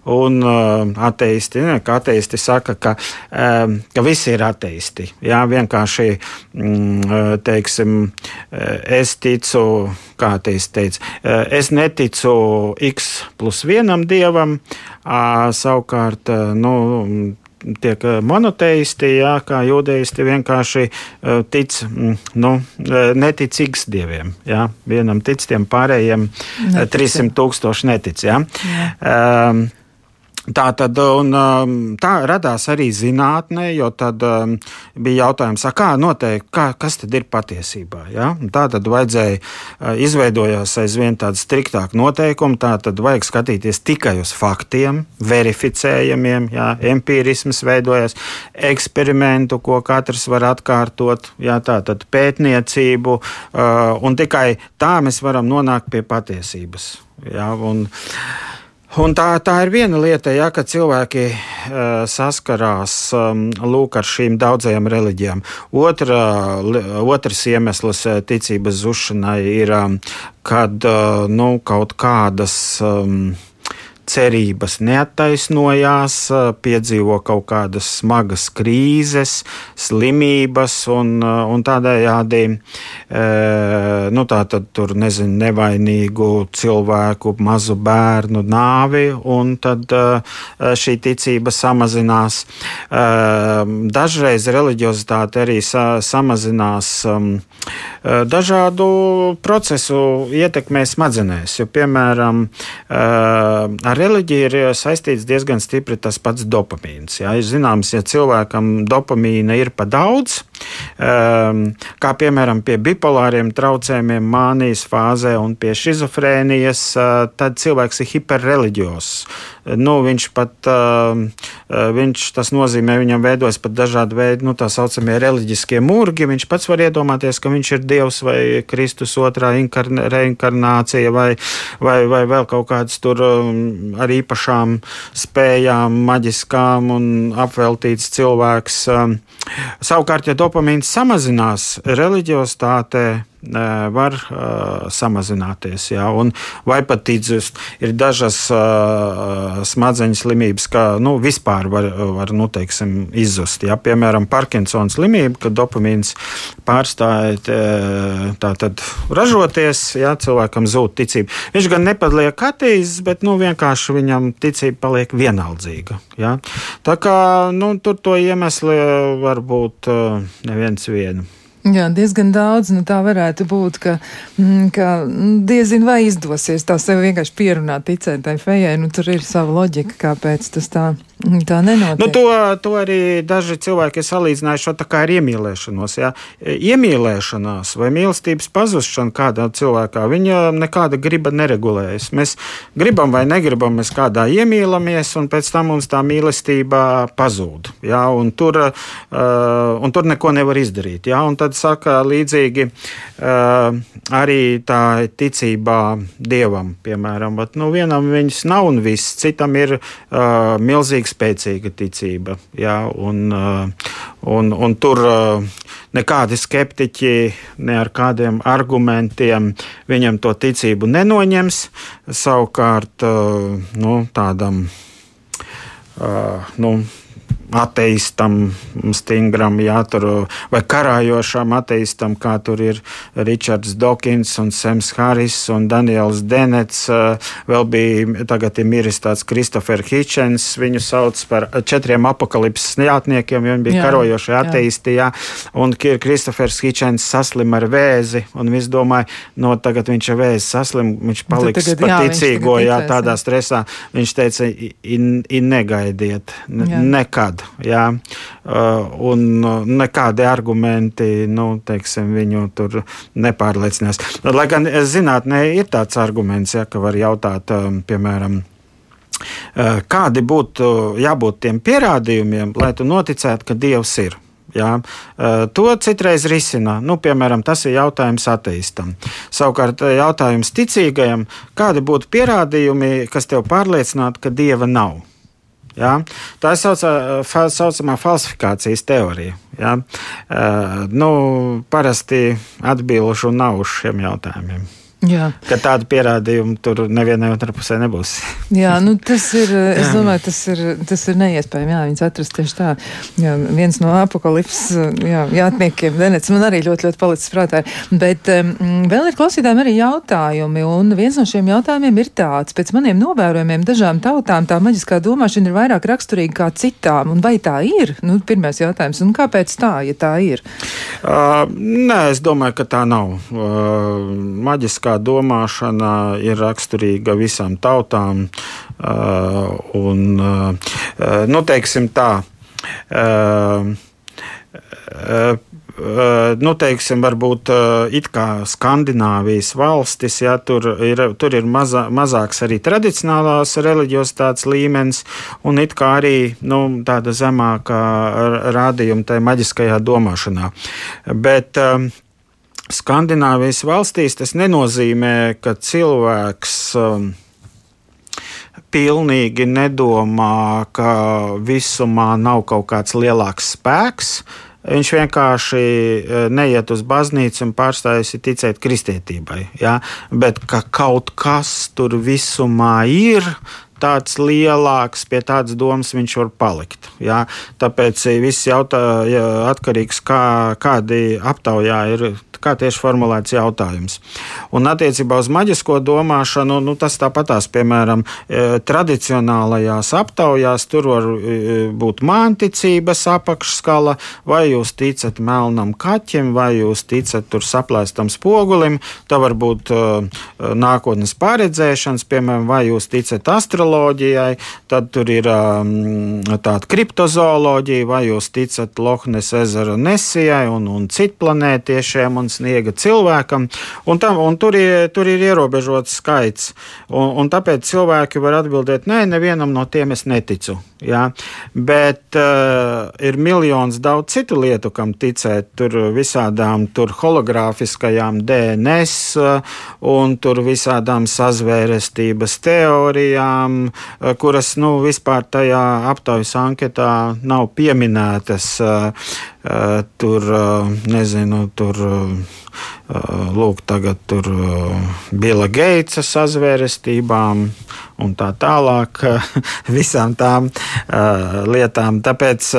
S3: un uh, ateisti. Ne, ka ateisti saka, ka, um, ka visi ir ateisti. Ja? Vienkārši mm, teiksim, es ticu, kā teica, es neticu x plus vienam dievam, uh, savukārt. Nu, tiek eh, monoteisti, jā, kā jūdeisti vienkārši uh, tic, mm, nu, eh, neticīgs dieviem. Jā. Vienam tic, tiem pārējiem netic. 300 tūkstoši netic. Jā. Jā. Um, Tā tad un, um, tā radās arī zinātnē, jo tad um, bija jautājums, kā noteikt, kā, kas tad ir patiesībā. Ja? Tā tad vajadzēja, uh, izveidojās aizvien tāda striktāka noteikuma, tā tad vajag skatīties tikai uz faktiem, verificējamiem, ja? empirisms veidojas, eksperimentu, ko katrs var atkārtot, ja? tā tad pētniecību, uh, un tikai tā mēs varam nonākt pie patiesības. Ja? Un, Un tā, tā ir viena lieta, ja, ka cilvēki uh, saskarās um, lūk, ar šīm daudzajām reliģijām. Otra, otrs iemesls ticības zušanai ir, um, kad uh, nu, kaut kādas. Um, cerības neattaisnojās, piedzīvo kaut kādas smagas krīzes, slimības un, un tādējādi nu, tā tad tur nezinu, nevainīgu cilvēku, mazu bērnu nāvi, un tad šī ticība samazinās. Dažreiz reliģiozitāte arī sa samazinās dažādu procesu ietekmē smadzenēs, jo, piemēram, ar reliģiju ir saistīts diezgan stipri tas pats dopamīns. Jā. Ir zināms, ja cilvēkam dopamīna ir pa daudz, um, kā piemēram pie bipolāriem traucējumiem, mānijas fāzē un pie schizofrēnijas, uh, tad cilvēks ir hiperreliģios. Nu, viņš pat, uh, viņš, tas nozīmē, viņam veidojas pat dažādi veidi, nu, tā saucamie reliģiskie mūrgi. Viņš pats var iedomāties, ka viņš ir Dievs vai Kristus otrā reinkarnācija vai, vai, vai vēl kaut kāds tur um, ar īpašām spējām, maģiskām un apveltīts cilvēks. Savukārt, ja dopamīns samazinās, reliģiostāte var uh, samazināties. Jā, vai pat izzust. Ir dažas uh, smadzeņu slimības, kā nu, vispār var, var nu, teiksim, izzust. Jā. Piemēram, Parkinsona slimība, kad dopamīns pārstāja tātad ražoties, jā, cilvēkam zūd ticība. Viņš gan nepaliek attīstīts, bet nu, vienkārši viņam ticība paliek vienaldzīga. Jā. Tā kā nu, tur to iemesli var būt uh, neviens viens.
S2: Jā, diezgan daudz. Nu, tā varētu būt, ka, mm, ka diezin vai izdosies tā sev vienkārši pierunāt, ticēt tai fejai. Nu, tur ir sava loģika, kāpēc tas tā Tā nenotiek.
S3: Nu, to, to arī daži cilvēki ir salīdzinājuši ar iemīlēšanos. Ja? Iemīlēšanās vai mīlestības pazušana kādā cilvēkā, viņa nekāda griba neregulējas. Mēs gribam vai negribam, mēs kādā iemīlamies, un pēc tam mums tā mīlestība pazūd. Ja? Un, tur, uh, un tur neko nevar izdarīt. Ja? Un tad saka līdzīgi uh, arī tā ticībā dievam, piemēram. Bet, nu, vienam viņas nav un viss, citam ir uh, milzīgs spēcīga ticība. Jā, un, uh, un, un tur uh, nekādi skeptiķi ne ar kādiem argumentiem viņam to ticību nenoņems. Savukārt uh, nu, tādam. Nu, ateistam, stingram, jā, tur, vai karājošam ateistam, kā tur ir Ričards Dawkins un Sems Haris un Daniels Denets. Vēl bija tagad ir miris tāds Kristofer Hitchens, viņu sauc par četriem apakalipses neatniekiem, jo viņi bija jā, karojoši ateisti, jā. Un Kristofers Hitchens saslim ar vēzi, un viss domāja, no tagad viņš ar vēzi saslim, viņš paliks tagad, jā, ticīgo, jā, tādā stresā. Viņš teica, negaidiet, jā. nekad gadu. Jā, uh, un uh, nekādi argumenti nu, teiksim, viņu tur nepārliecinās. Lai gan zinātnē ir tāds arguments, ja, ka var jautāt, um, piemēram, uh, kādi būtu jābūt tiem pierādījumiem, lai tu noticētu, ka Dievs ir. Jā, to citreiz risina. Nu, piemēram, tas ir jautājums ateistam. Savukārt, jautājums ticīgajam, kādi būtu pierādījumi, kas tev pārliecinātu, ka dieva nav? Ja? Tā ir saucā, fa, saucamā falsifikācijas teorija. Ja? Uh, nu, parasti atbildšu nav uz šiem jautājumiem. Jā. Ka tādu pierādījumu tur nevienai otrai pusē nebūs.
S2: jā, nu tas ir, es domāju, tas ir, tas ir neiespējami. Jā, viņas atrast tieši tā. Jā, viens no apakalips, jā, jātniekiem, Denets, man arī ļoti, ļoti palicis prātā. Bet um, vēl ir klausītājiem arī jautājumi, un viens no šiem jautājumiem ir tāds, pēc maniem novērojumiem dažām tautām tā maģiskā domāšana ir vairāk raksturīga kā citām, un vai tā ir? Nu, pirmais jautājums, un kāpēc tā, ja tā ir?
S3: Uh, nē, es domāju, ka tā nav. Uh, maģiskā kritiskā domāšana ir raksturīga visām tautām. Un, nu, teiksim tā. Nu, teiksim, varbūt it kā Skandināvijas valstis, ja, tur ir, tur ir maza, mazāks arī tradicionālās reliģiositātes līmenis, un it kā arī nu, tāda zemāka rādījuma tajā maģiskajā domāšanā. Bet Skandināvijas valstīs tas nenozīmē, ka cilvēks um, pilnīgi nedomā, ka visumā nav kaut kāds lielāks spēks. Viņš vienkārši uh, neiet uz baznīcu un pārstājas ticēt kristietībai. Ja? Bet ka kaut kas tur visumā ir, tāds lielāks, pie tādas domas viņš var palikt. Jā? Tāpēc viss jautājums atkarīgs no kā, kādi aptaujā ir kā tieši formulēts jautājums. Un attiecībā uz maģisko domāšanu, nu, tas tāpatās, piemēram, e, tradicionālajās aptaujās, tur var e, būt mānticības apakšskala, vai jūs ticat melnam kaķim, vai jūs ticat tur saplēstam spogulim, tā var būt uh, nākotnes paredzēšanas, piemēram, vai jūs ticat astroloģijai, tad tur ir um, tāda kriptozooloģija, vai jūs ticat Lohnes ezera nesijai un, un citplanētiešiem un sniega cilvēkam, un, tam, un tur, ir, tur ir ierobežots skaits. Un, un tāpēc cilvēki var atbildēt, nē, nevienam no tiem es neticu. Ja? Bet uh, ir miljons daudz citu lietu, kam ticēt. Tur visādām tur hologrāfiskajām DNS uh, un tur visādām sazvērestības teorijām, uh, kuras nu, vispār tajā aptaujas anketā nav pieminētas. Uh, tur, uh, nezinu, tur. Uh, Lūk, tagad tur Bila Geitsa sazvērestībām un tā tālāk, visām tām lietām. Tāpēc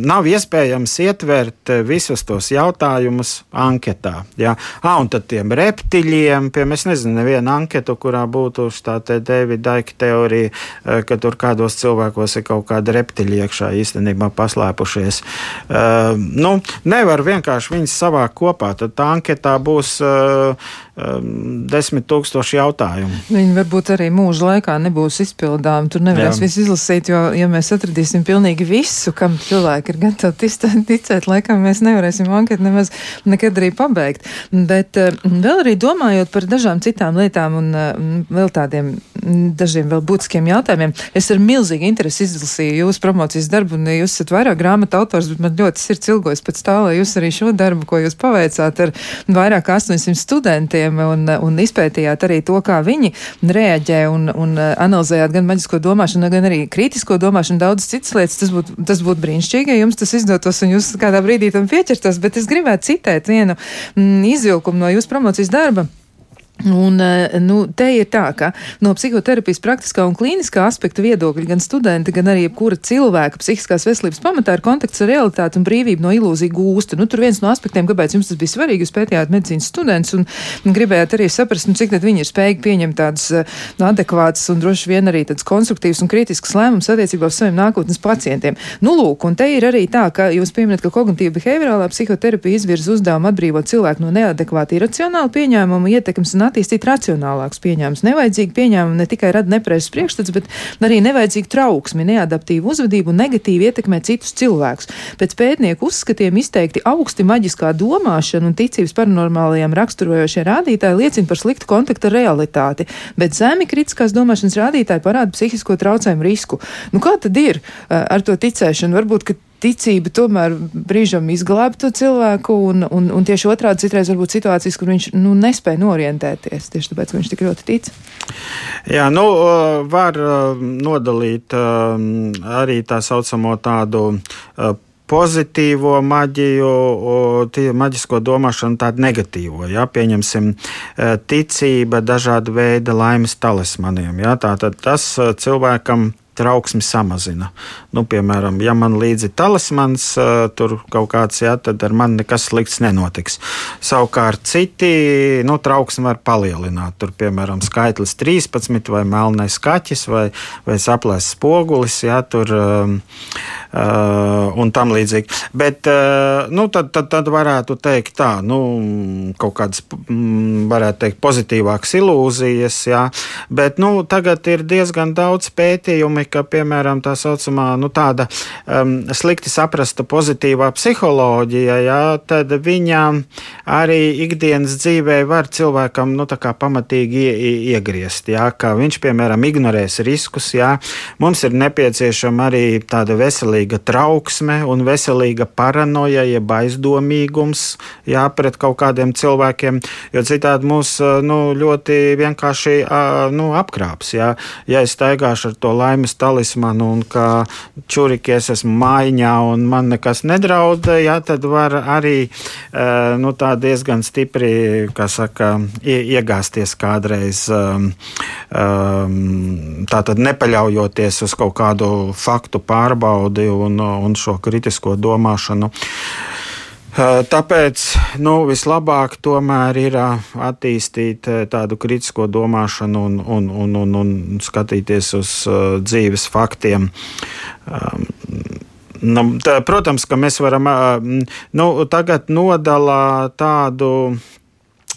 S3: nav iespējams ietvert visus tos jautājumus anketā. Ja? Ah, un tad tiem reptiļiem, piemēram, es nezinu, nevienu anketu, kurā būtu tā te Davida Daika teorija, ka tur kādos cilvēkos ir kaut kāda reptiļa iekšā īstenībā paslēpušies. Uh, nu, nevar vienkārši viņus savākt kopā, tad tā anketā būs uh, desmit tūkstoši jautājumu.
S2: Viņi varbūt arī mūža laikā nebūs izpildāmi. Tur nevarēs visu izlasīt, jo, ja mēs atradīsim pilnīgi visu, kam cilvēki ir gatavi ticēt, laikam mēs nevarēsim anketu nemaz nekad arī pabeigt. Bet uh, vēl arī domājot par dažām citām lietām un uh, vēl tādiem dažiem vēl būtiskiem jautājumiem, es ar milzīgu interesi izlasīju jūsu promocijas darbu, un jūs esat vairāk grāmatu autors, bet man ļoti sirds ilgojas pēc tā, lai jūs arī šo darbu, ko jūs paveicāt ar vairāk kā 800 studentiem, cilvēkiem un, un izpētījāt arī to, kā viņi reaģē un, un analizējāt gan maģisko domāšanu, gan arī kritisko domāšanu, daudz citas lietas. Tas būtu tas būt brīnišķīgi, ja jums tas izdotos un jūs kādā brīdī tam pieķertos, bet es gribētu citēt vienu mm, izvilkumu no jūsu promocijas darba. Un, eh, nu, te ir tā, ka no psihoterapijas praktiskā un klīniskā aspekta viedokļa gan studenti, gan arī jebkura cilvēka psihiskās veselības pamatā ir kontakts ar realitāti un brīvību no ilūziju gūsta. Nu, tur viens no aspektiem, kāpēc jums tas bija svarīgi, jūs pētījāt medicīnas students un, gribējāt arī saprast, nu, cik tad viņi ir spējīgi pieņemt tādus nu, adekvātus un droši vien arī tādus konstruktīvus un kritiskus lēmumus attiecībā uz saviem nākotnes pacientiem. Nu, lūk, un te ir arī tā, ka jūs pieminat, ka kognitīva behaviorālā psihoterapija izvirza uzdevumu atbrīvot cilvēku no neadekvāta iracionāla pieņēmuma ietekmes un attīstīt racionālākus pieņēmumus. Nevajadzīgi pieņēmumi ne tikai rada nepreizes priekšstats, bet arī nevajadzīgu trauksmi, neadaptīvu uzvedību un negatīvi ietekmē citus cilvēkus. Pēc pētnieku uzskatiem izteikti augsti maģiskā domāšana un ticības paranormālajiem raksturojošie rādītāji liecina par sliktu kontaktu ar realitāti, bet zemi kritiskās domāšanas rādītāji parāda psihisko traucējumu risku. Nu, kā tad ir eh, ar to ticēšanu? Varbūt, ka ticība tomēr brīžam izglāba to cilvēku, un, un, un tieši otrādi citreiz var būt situācijas, kur viņš nu, nespēja norientēties tieši tāpēc, ka viņš tik ļoti tic.
S3: Jā, nu, var nodalīt arī tā saucamo tādu pozitīvo maģiju, maģisko domāšanu, tādu negatīvo. Ja? Pieņemsim, ticība, dažāda veida laimes talismaniem. Ja? Tātad tas cilvēkam trauksmi samazina. Nu, piemēram, ja man līdzi talismans, tur kaut kāds, jā, tad ar mani nekas slikts nenotiks. Savukārt citi nu, trauksmi var palielināt. Tur, piemēram, skaitlis 13 vai melnais kaķis vai, vai saplēs spogulis, jā, tur um, uh, un tam līdzīgi. Bet, uh, nu, tad, tad, tad varētu teikt tā, nu, kaut kādas, mm, varētu teikt, pozitīvākas ilūzijas, jā, bet, nu, tagad ir diezgan daudz pētījumi, ka, piemēram, tā saucamā nu, tāda um, slikti saprasta pozitīvā psiholoģija, jā, tad viņa arī ikdienas dzīvē var cilvēkam nu, pamatīgi ie, iegriezt. Jā, kā viņš, piemēram, ignorēs riskus. Jā. Mums ir nepieciešama arī tāda veselīga trauksme un veselīga paranoja, jeb aizdomīgums jā, pret kaut kādiem cilvēkiem, jo citādi mūs nu, ļoti vienkārši nu, apkrāps. Jā. Ja es staigāšu ar to laimes talismanu un ka čurikies esmu maiņā un man nekas nedraud, jā, tad var arī nu, tā diezgan stipri, kā saka, iegāzties kādreiz, tātad nepaļaujoties uz kaut kādu faktu pārbaudi un, un šo kritisko domāšanu. Tāpēc nu, vislabāk tomēr ir attīstīt tādu kritisko domāšanu un, un, un, un, un skatīties uz dzīves faktiem. Nu, tā, protams, ka mēs varam nu, tagad nodalīt tādu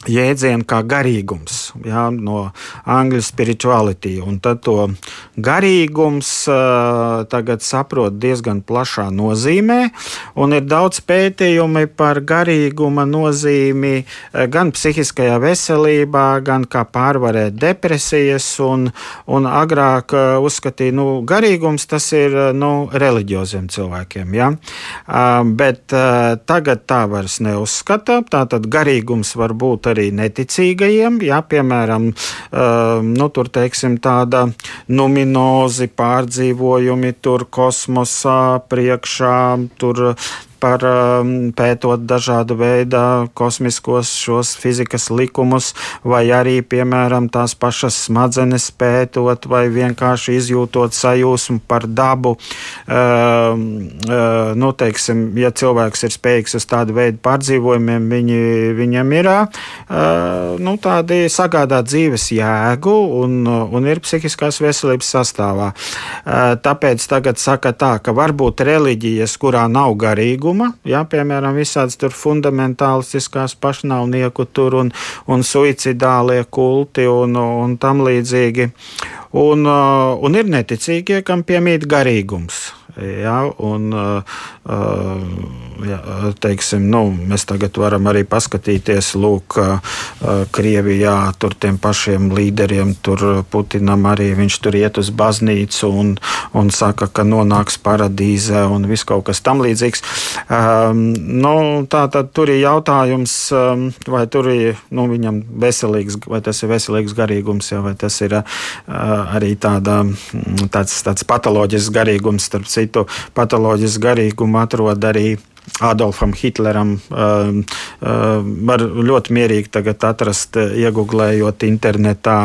S3: jēdzienu kā garīgums, jā, no angļu spirituality. Un tad to garīgums uh, tagad saprot diezgan plašā nozīmē, un ir daudz pētījumi par garīguma nozīmi gan psihiskajā veselībā, gan kā pārvarēt depresijas, un, un agrāk uh, uzskatīja, nu, garīgums tas ir, nu, reliģioziem cilvēkiem, jā. Uh, bet tagad tā vairs neuzskata, tātad garīgums var būt arī neticīgajiem. Jā, piemēram, um, nu, tur teiksim, tāda numinozi pārdzīvojumi tur kosmosā priekšā, tur par um, pētot dažādu veidu kosmiskos šos fizikas likumus, vai arī, piemēram, tās pašas smadzenes pētot, vai vienkārši izjūtot sajūsmu par dabu. Uh, uh, nu, teiksim, ja cilvēks ir spējīgs uz tādu veidu pārdzīvojumiem, viņi, viņam ir uh, nu, tādi sagādāt dzīves jēgu un, un ir psihiskās veselības sastāvā. Uh, tāpēc tagad saka tā, ka varbūt reliģijas, kurā nav garīgu, garīguma, jā, piemēram, visādas tur fundamentālistiskās pašnāvnieku tur un, un suicidālie kulti un, un tam līdzīgi. Un, un ir neticīgie, kam piemīt garīgums. Ja, un, ja, teiksim, nu, mēs tagad varam arī paskatīties, lūk, Krievijā tur tiem pašiem līderiem, tur Putinam arī viņš tur iet uz baznīcu un, un saka, ka nonāks paradīzē un viss kaut kas tam līdzīgs. Nu, tā tad tur ir jautājums, um, vai tur ir nu, viņam veselīgs, vai tas ir veselīgs garīgums, ja, vai tas ir arī tāda, tāds, tāds patoloģisks garīgums starp citu citu patoloģisku garīgumu atrod arī Adolfam Hitleram uh, uh, var ļoti mierīgi atrast, uh, iegūlējot internetā.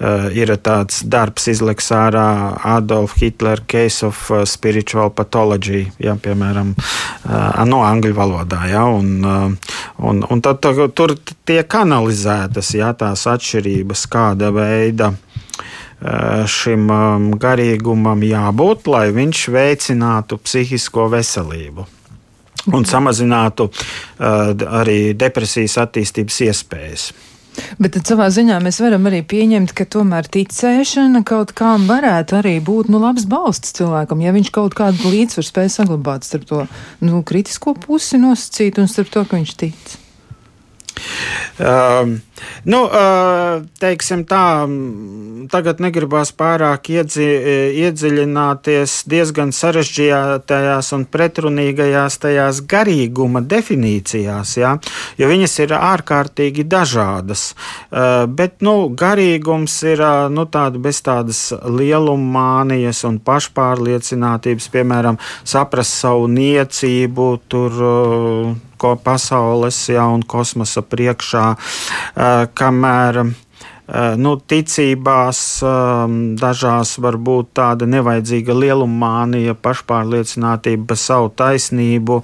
S3: Uh, ir tāds darbs, izliks ārā Adolf Hitler Case of uh, Spiritual Pathology, ja, piemēram, uh, no angļu valodā. Ja, un, uh, un, un tad, tur tiek analizētas ja, tās atšķirības, kāda veida Eh, šim um, garīgumam jābūt, lai viņš veicinātu psihisko veselību un samazinātu uh, arī depresijas attīstības iespējas.
S2: Bet savā ziņā mēs varam arī pieņemt, ka tomēr ticēšana kaut kām varētu arī būt nu, labs balsts cilvēkam, ja viņš kaut kādu līdzsvaru spēj saglabāt starp to nu, kritisko pusi nosacīt un starp to, ka viņš tic.
S3: Um, nu, uh, teiksim tā, tagad negribās pārāk iedzi, iedziļināties diezgan sarežģītajās un pretrunīgajās tajās garīguma definīcijās, ja, jo viņas ir ārkārtīgi dažādas. Uh, bet, nu, garīgums ir uh, nu, tāda bez tādas lielumānijas un pašpārliecinātības, piemēram, saprast savu niecību, tur ko pasaules ja, un kosmosa priekšā, kamēr Eh, nu, ticībās ehm, dažās var būt tāda nevajadzīga lielumānija, pašpārliecinātība par savu taisnību.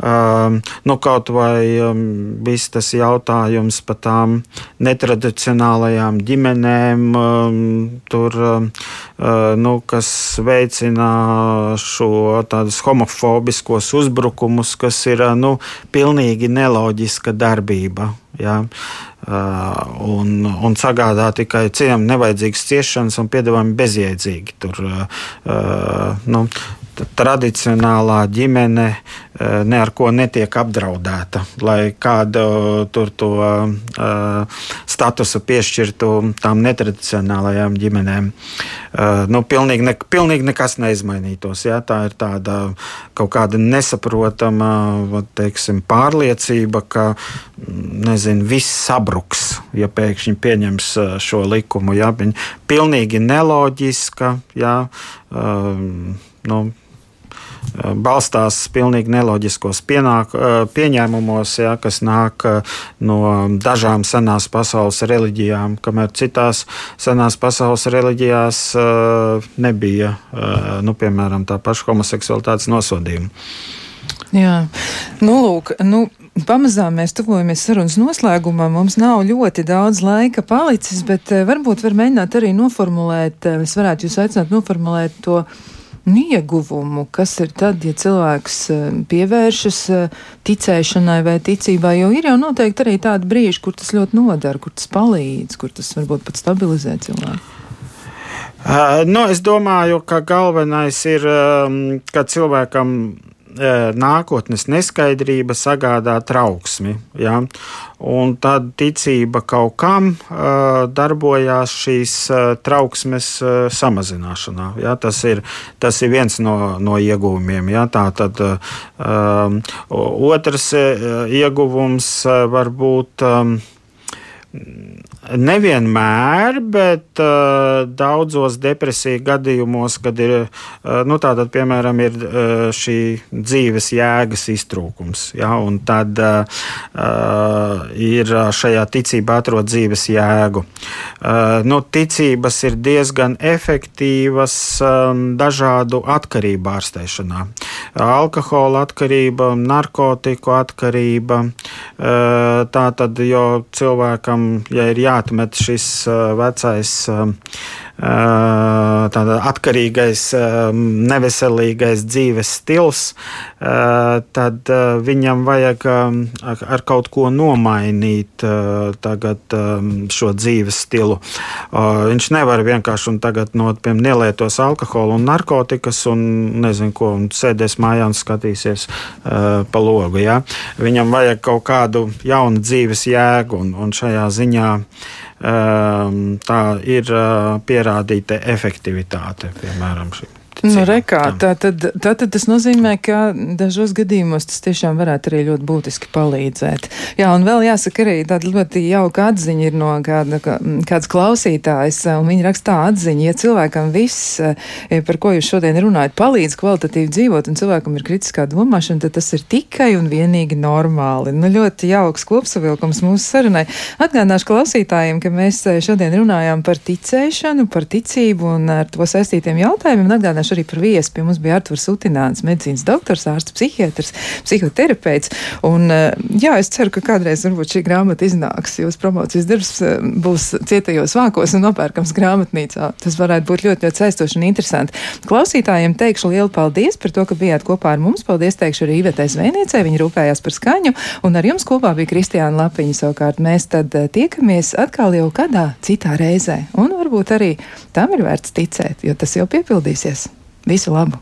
S3: Ehm, nu, kaut vai ehm, viss tas jautājums par tām netradicionālajām ģimenēm, tur, eh, nu, kas veicina šo tādus homofobiskos uzbrukumus, kas ir nu, pilnīgi neloģiska darbība. Ja? Uh, un, un sagādā tikai cienām nevajadzīgas ciešanas un piedāvājumi bezjēdzīgi. Tur, uh, nu, tradicionālā ģimene uh, ne ar ko netiek apdraudēta, lai kādu tur to uh, statusu piešķirtu tām netradicionālajām ģimenēm. Uh, nu, pilnīgi, ne, pilnīgi nekas neizmainītos. Jā, tā ir tāda kaut kāda nesaprotama teiksim, pārliecība, ka nezinu, viss sabruks, ja pēkšņi pieņems šo likumu. Jā, viņa pilnīgi neloģiska. Jā, um, nu, balstās pilnīgi neloģiskos pienāk, pieņēmumos, ja, kas nāk no dažām senās pasaules reliģijām, kamēr citās senās pasaules reliģijās nebija, nu, piemēram, tā paša homoseksualitātes nosodījuma.
S2: Jā, nu, lūk, nu, Pamazām mēs tuvojamies sarunas noslēgumam. Mums nav ļoti daudz laika palicis, bet varbūt var mēģināt arī noformulēt, es varētu jūs aicināt noformulēt to nu, ieguvumu, kas ir tad, ja cilvēks eh, pievēršas eh, ticēšanai vai ticībai, jo ir jau noteikti arī tādi brīži, kur tas ļoti nodara, kur tas palīdz, kur tas varbūt pat stabilizē cilvēku.
S3: Uh, nu, es domāju, ka galvenais ir, um, ka cilvēkam nākotnes neskaidrība sagādā trauksmi. Ja? Un tad ticība kaut kam uh, darbojās šīs uh, trauksmes samazināšanā. Ja? Tas, ir, tas ir viens no, no ieguvumiem. Ja? Tā tad um, otrs ieguvums var būt. Um, Nevienmēr, bet uh, daudzos depresiju gadījumos, kad ir, uh, nu, tātad, piemēram, ir uh, šī dzīves jēgas iztrūkums, ja, un tad uh, ir šajā ticībā atrod dzīves jēgu. Uh, nu, ticības ir diezgan efektīvas um, dažādu atkarību ārstēšanā. Alkohola atkarība, narkotiku atkarība, uh, tā tad, jo cilvēkam, ja ir jā jāatmet šis uh, vecais uh, tāda atkarīgais, neveselīgais dzīves stils, tad viņam vajag ar kaut ko nomainīt tagad šo dzīves stilu. Viņš nevar vienkārši un tagad no, piemēram, nelietos alkoholu un narkotikas un nezinu ko, un sēdēs mājā un skatīsies pa logu. Ja? Viņam vajag kaut kādu jaunu dzīves jēgu un, un šajā ziņā tā ir pierādīta efektivitāte, piemēram, šī.
S2: Nu, rekā, tā, tad, tā tad tas nozīmē, ka dažos gadījumos tas tiešām varētu arī ļoti būtiski palīdzēt. Jā, un vēl jāsaka arī tāda ļoti jauka atziņa ir no kāda, kāds klausītājs, un viņi rakstā atziņa, ja cilvēkam viss, e, par ko jūs šodien runājat, palīdz kvalitatīvi dzīvot, un cilvēkam ir kritiskā domāšana, tad tas ir tikai un vienīgi normāli. Nu, ļoti jauks kopsavilkums mūsu sarunai. Atgādināšu klausītājiem, ka mēs šodien runājām par ticēšanu, par ticību un ar to saistītiem jautājumiem. Atgādināšu arī par viesi. Pie mums bija Arturs Utināns, medicīnas doktors, ārsts, psihiatrs, psihoterapeits. Un, eh, jā, es ceru, ka kādreiz varbūt šī grāmata iznāks. Jūsu promocijas darbs eh, būs cietajos vākos un nopērkams grāmatnīcā. Tas varētu būt ļoti, ļoti saistoši un interesanti. Klausītājiem teikšu lielu paldies par to, ka bijāt kopā ar mums. Paldies teikšu arī Ivetē Zvēniecei, viņa rūpējās par skaņu. Un ar jums kopā bija Kristiāna Lapiņa. Savukārt mēs tad eh, tiekamies atkal jau kādā citā reizē. Un varbūt arī tam ir vērts ticēt, jo tas jau piepildīsies. Visu labu!